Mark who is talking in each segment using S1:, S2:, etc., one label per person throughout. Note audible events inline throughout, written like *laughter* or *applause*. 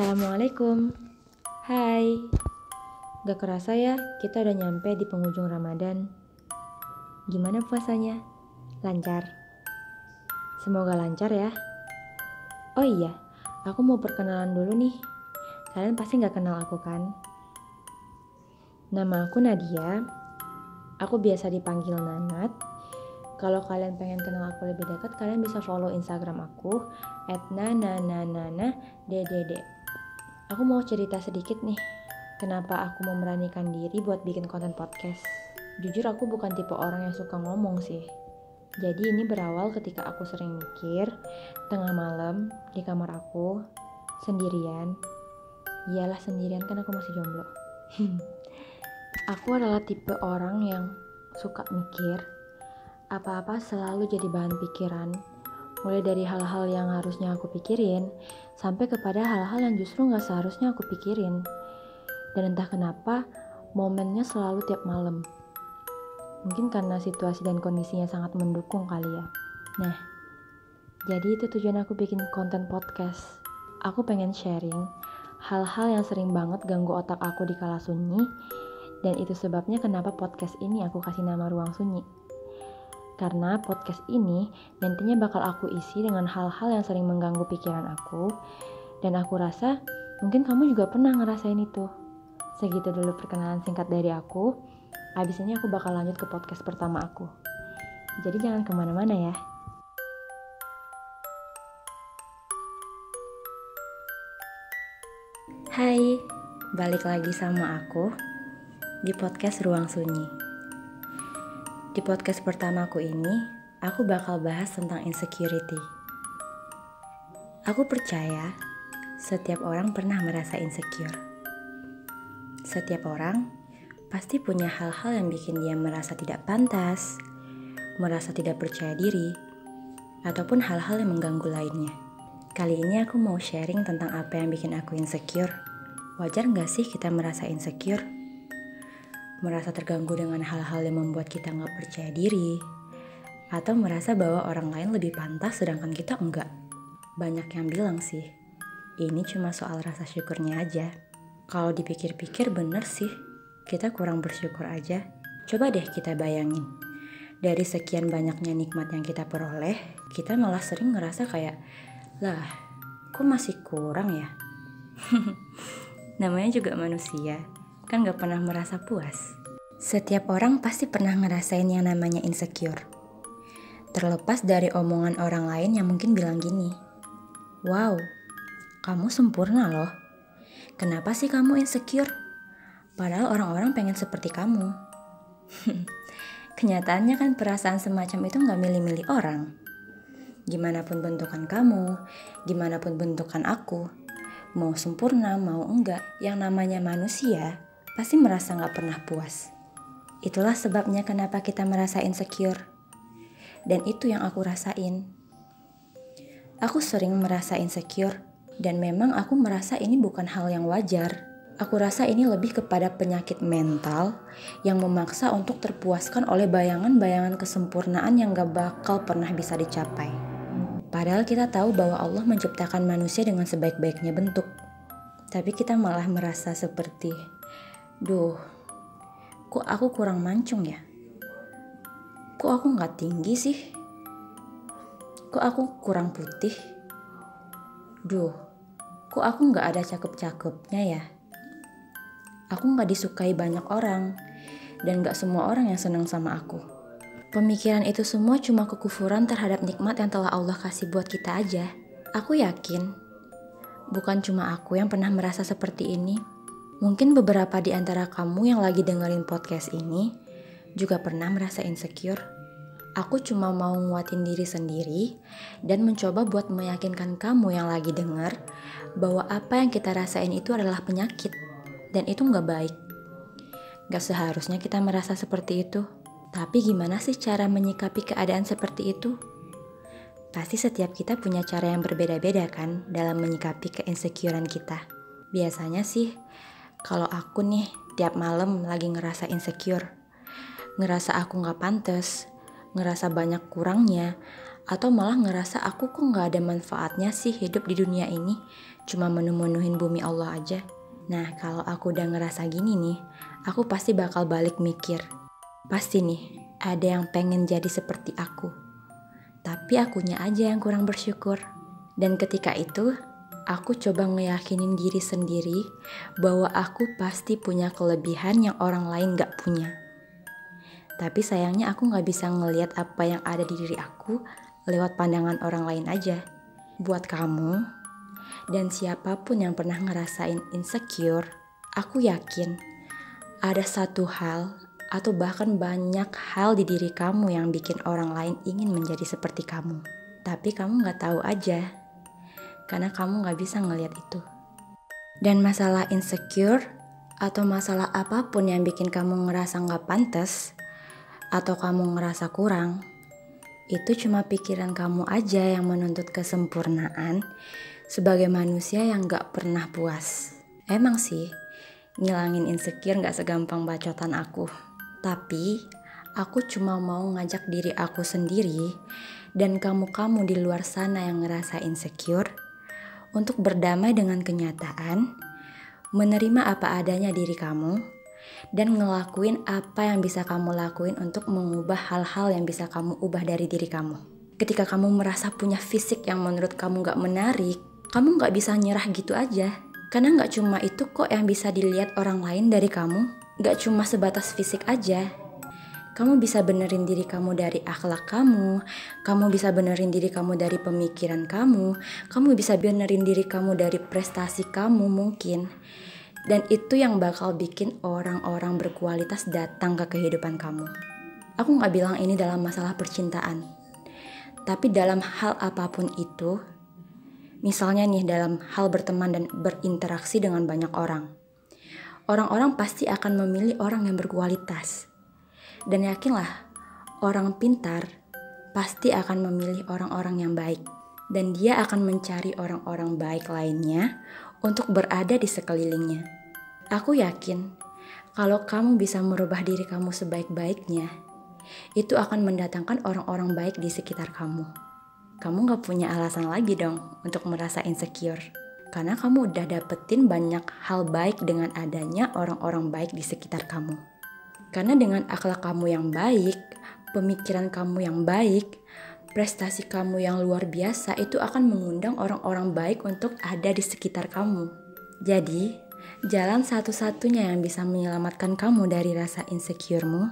S1: Assalamualaikum Hai Gak kerasa ya kita udah nyampe di penghujung Ramadan Gimana puasanya? Lancar? Semoga lancar ya Oh iya, aku mau perkenalan dulu nih Kalian pasti gak kenal aku kan? Nama aku Nadia Aku biasa dipanggil Nanat kalau kalian pengen kenal aku lebih dekat, kalian bisa follow Instagram aku @nanananana.ddd. Aku mau cerita sedikit nih, kenapa aku memberanikan diri buat bikin konten podcast. Jujur aku bukan tipe orang yang suka ngomong sih. Jadi ini berawal ketika aku sering mikir tengah malam di kamar aku sendirian. Iyalah sendirian kan aku masih jomblo. *laughs* aku adalah tipe orang yang suka mikir apa-apa selalu jadi bahan pikiran, mulai dari hal-hal yang harusnya aku pikirin, sampai kepada hal-hal yang justru nggak seharusnya aku pikirin. Dan entah kenapa, momennya selalu tiap malam. Mungkin karena situasi dan kondisinya sangat mendukung kali ya. Nah, jadi itu tujuan aku bikin konten podcast. Aku pengen sharing hal-hal yang sering banget ganggu otak aku di kala sunyi, dan itu sebabnya kenapa podcast ini aku kasih nama Ruang Sunyi. Karena podcast ini nantinya bakal aku isi dengan hal-hal yang sering mengganggu pikiran aku. Dan aku rasa mungkin kamu juga pernah ngerasain itu. Segitu dulu perkenalan singkat dari aku. Abis ini aku bakal lanjut ke podcast pertama aku. Jadi jangan ke mana-mana ya. Hai, balik lagi sama aku di podcast Ruang Sunyi. Di podcast pertamaku ini, aku bakal bahas tentang insecurity. Aku percaya setiap orang pernah merasa insecure. Setiap orang pasti punya hal-hal yang bikin dia merasa tidak pantas, merasa tidak percaya diri, ataupun hal-hal yang mengganggu lainnya. Kali ini aku mau sharing tentang apa yang bikin aku insecure. Wajar nggak sih kita merasa insecure? Merasa terganggu dengan hal-hal yang membuat kita nggak percaya diri, atau merasa bahwa orang lain lebih pantas sedangkan kita enggak. Banyak yang bilang sih, ini cuma soal rasa syukurnya aja. Kalau dipikir-pikir bener sih, kita kurang bersyukur aja. Coba deh kita bayangin, dari sekian banyaknya nikmat yang kita peroleh, kita malah sering ngerasa kayak, lah, kok masih kurang ya? *laughs* Namanya juga manusia, kan gak pernah merasa puas. Setiap orang pasti pernah ngerasain yang namanya insecure. Terlepas dari omongan orang lain yang mungkin bilang gini, Wow, kamu sempurna loh. Kenapa sih kamu insecure? Padahal orang-orang pengen seperti kamu. *laughs* Kenyataannya kan perasaan semacam itu nggak milih-milih orang. Gimana pun bentukan kamu, gimana pun bentukan aku, mau sempurna mau enggak, yang namanya manusia pasti merasa nggak pernah puas. Itulah sebabnya kenapa kita merasa insecure. Dan itu yang aku rasain. Aku sering merasa insecure dan memang aku merasa ini bukan hal yang wajar. Aku rasa ini lebih kepada penyakit mental yang memaksa untuk terpuaskan oleh bayangan-bayangan kesempurnaan yang gak bakal pernah bisa dicapai. Padahal kita tahu bahwa Allah menciptakan manusia dengan sebaik-baiknya bentuk. Tapi kita malah merasa seperti Duh, kok aku kurang mancung ya? Kok aku nggak tinggi sih? Kok aku kurang putih? Duh, kok aku nggak ada cakep-cakepnya ya? Aku nggak disukai banyak orang, dan nggak semua orang yang senang sama aku. Pemikiran itu semua cuma kekufuran terhadap nikmat yang telah Allah kasih buat kita aja. Aku yakin, bukan cuma aku yang pernah merasa seperti ini. Mungkin beberapa di antara kamu yang lagi dengerin podcast ini juga pernah merasa insecure. Aku cuma mau nguatin diri sendiri dan mencoba buat meyakinkan kamu yang lagi denger bahwa apa yang kita rasain itu adalah penyakit dan itu nggak baik. Gak seharusnya kita merasa seperti itu. Tapi gimana sih cara menyikapi keadaan seperti itu? Pasti setiap kita punya cara yang berbeda-beda kan dalam menyikapi keinsecurean kita. Biasanya sih kalau aku nih tiap malam lagi ngerasa insecure, ngerasa aku gak pantas, ngerasa banyak kurangnya, Atau malah ngerasa aku kok nggak ada manfaatnya sih hidup di dunia ini, cuma menu-menuhin bumi Allah aja. Nah, kalau aku udah ngerasa gini nih, aku pasti bakal balik mikir. Pasti nih, ada yang pengen jadi seperti aku. Tapi akunya aja yang kurang bersyukur. Dan ketika itu, aku coba ngeyakinin diri sendiri bahwa aku pasti punya kelebihan yang orang lain gak punya. Tapi sayangnya aku gak bisa ngeliat apa yang ada di diri aku lewat pandangan orang lain aja. Buat kamu, dan siapa pun yang pernah ngerasain insecure, aku yakin ada satu hal atau bahkan banyak hal di diri kamu yang bikin orang lain ingin menjadi seperti kamu. Tapi kamu gak tahu aja, karena kamu gak bisa ngeliat itu. Dan masalah insecure atau masalah apa pun yang bikin kamu ngerasa gak pantas atau kamu ngerasa kurang, itu cuma pikiran kamu aja yang menuntut kesempurnaan sebagai manusia yang gak pernah puas. Emang sih, ngilangin insecure gak segampang bacotan aku. Tapi, aku cuma mau ngajak diri aku sendiri dan kamu-kamu di luar sana yang ngerasa insecure untuk berdamai dengan kenyataan, menerima apa adanya diri kamu, dan ngelakuin apa yang bisa kamu lakuin untuk mengubah hal-hal yang bisa kamu ubah dari diri kamu. Ketika kamu merasa punya fisik yang menurut kamu gak menarik, kamu nggak bisa nyerah gitu aja. Karena nggak cuma itu kok yang bisa dilihat orang lain dari kamu. Nggak cuma sebatas fisik aja. Kamu bisa benerin diri kamu dari akhlak kamu, kamu bisa benerin diri kamu dari pemikiran kamu, kamu bisa benerin diri kamu dari prestasi kamu mungkin. Dan itu yang bakal bikin orang-orang berkualitas datang ke kehidupan kamu. Aku nggak bilang ini dalam masalah percintaan, tapi dalam hal apa pun itu, Misalnya nih dalam hal berteman dan berinteraksi dengan banyak orang. Orang-orang pasti akan memilih orang yang berkualitas. Dan yakinlah, orang pintar pasti akan memilih orang-orang yang baik. Dan dia akan mencari orang-orang baik lainnya untuk berada di sekelilingnya. Aku yakin, kalau kamu bisa merubah diri kamu sebaik-baiknya, itu akan mendatangkan orang-orang baik di sekitar kamu kamu gak punya alasan lagi dong untuk merasa insecure. Karena kamu udah dapetin banyak hal baik dengan adanya orang-orang baik di sekitar kamu. Karena dengan akhlak kamu yang baik, pemikiran kamu yang baik, prestasi kamu yang luar biasa itu akan mengundang orang-orang baik untuk ada di sekitar kamu. Jadi, jalan satu-satunya yang bisa menyelamatkan kamu dari rasa insecuremu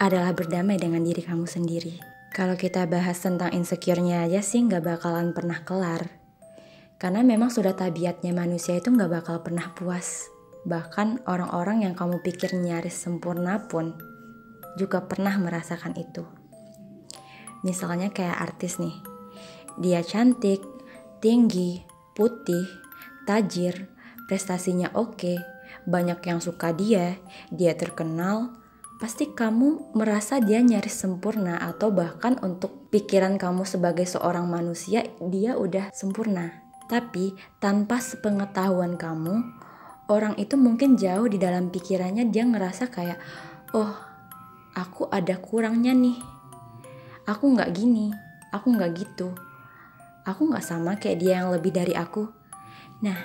S1: adalah berdamai dengan diri kamu sendiri. Kalau kita bahas tentang insecure-nya aja sih nggak bakalan pernah kelar. Karena memang sudah tabiatnya manusia itu nggak bakal pernah puas. Bahkan orang-orang yang kamu pikir nyaris sempurna pun juga pernah merasakan itu. Misalnya kayak artis nih. Dia cantik, tinggi, putih, tajir, prestasinya oke, banyak yang suka dia, dia terkenal, pasti kamu merasa dia nyaris sempurna atau bahkan untuk pikiran kamu sebagai seorang manusia dia udah sempurna. Tapi tanpa sepengetahuan kamu, orang itu mungkin jauh di dalam pikirannya dia ngerasa kayak, oh aku ada kurangnya nih. Aku nggak gini, aku nggak gitu. Aku nggak sama kayak dia yang lebih dari aku. Nah,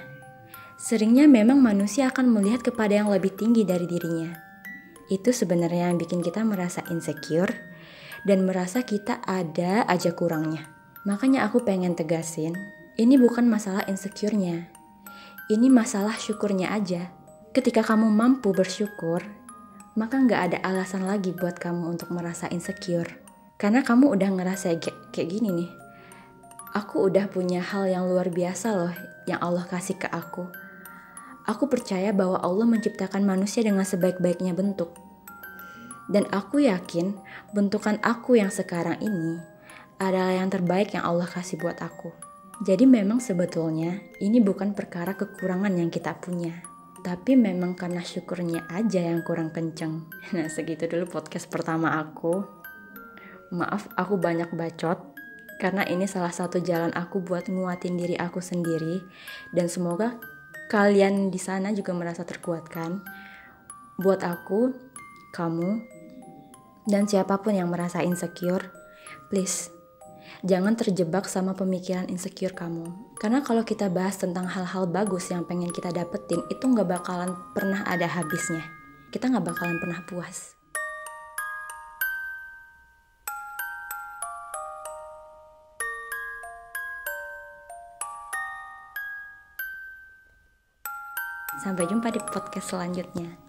S1: seringnya memang manusia akan melihat kepada yang lebih tinggi dari dirinya itu sebenarnya yang bikin kita merasa insecure dan merasa kita ada aja kurangnya. Makanya aku pengen tegasin, ini bukan masalah insecure-nya. Ini masalah syukurnya aja. Ketika kamu mampu bersyukur, maka nggak ada alasan lagi buat kamu untuk merasa insecure. Karena kamu udah ngerasa kayak, kayak gini nih. Aku udah punya hal yang luar biasa loh yang Allah kasih ke aku Aku percaya bahwa Allah menciptakan manusia dengan sebaik-baiknya bentuk. Dan aku yakin bentukan aku yang sekarang ini adalah yang terbaik yang Allah kasih buat aku. Jadi memang sebetulnya ini bukan perkara kekurangan yang kita punya. Tapi memang karena syukurnya aja yang kurang kenceng. *laughs* Nah segitu dulu podcast pertama aku. Maaf aku banyak bacot karena ini salah satu jalan aku buat nguatin diri aku sendiri dan semoga kalian di sana juga merasa terkuatkan. Buat aku, kamu, dan siapa pun yang merasa insecure, please jangan terjebak sama pemikiran insecure kamu. Karena kalau kita bahas tentang hal-hal bagus yang pengen kita dapetin, itu nggak bakalan pernah ada habisnya. Kita nggak bakalan pernah puas. Sampai jumpa di podcast selanjutnya.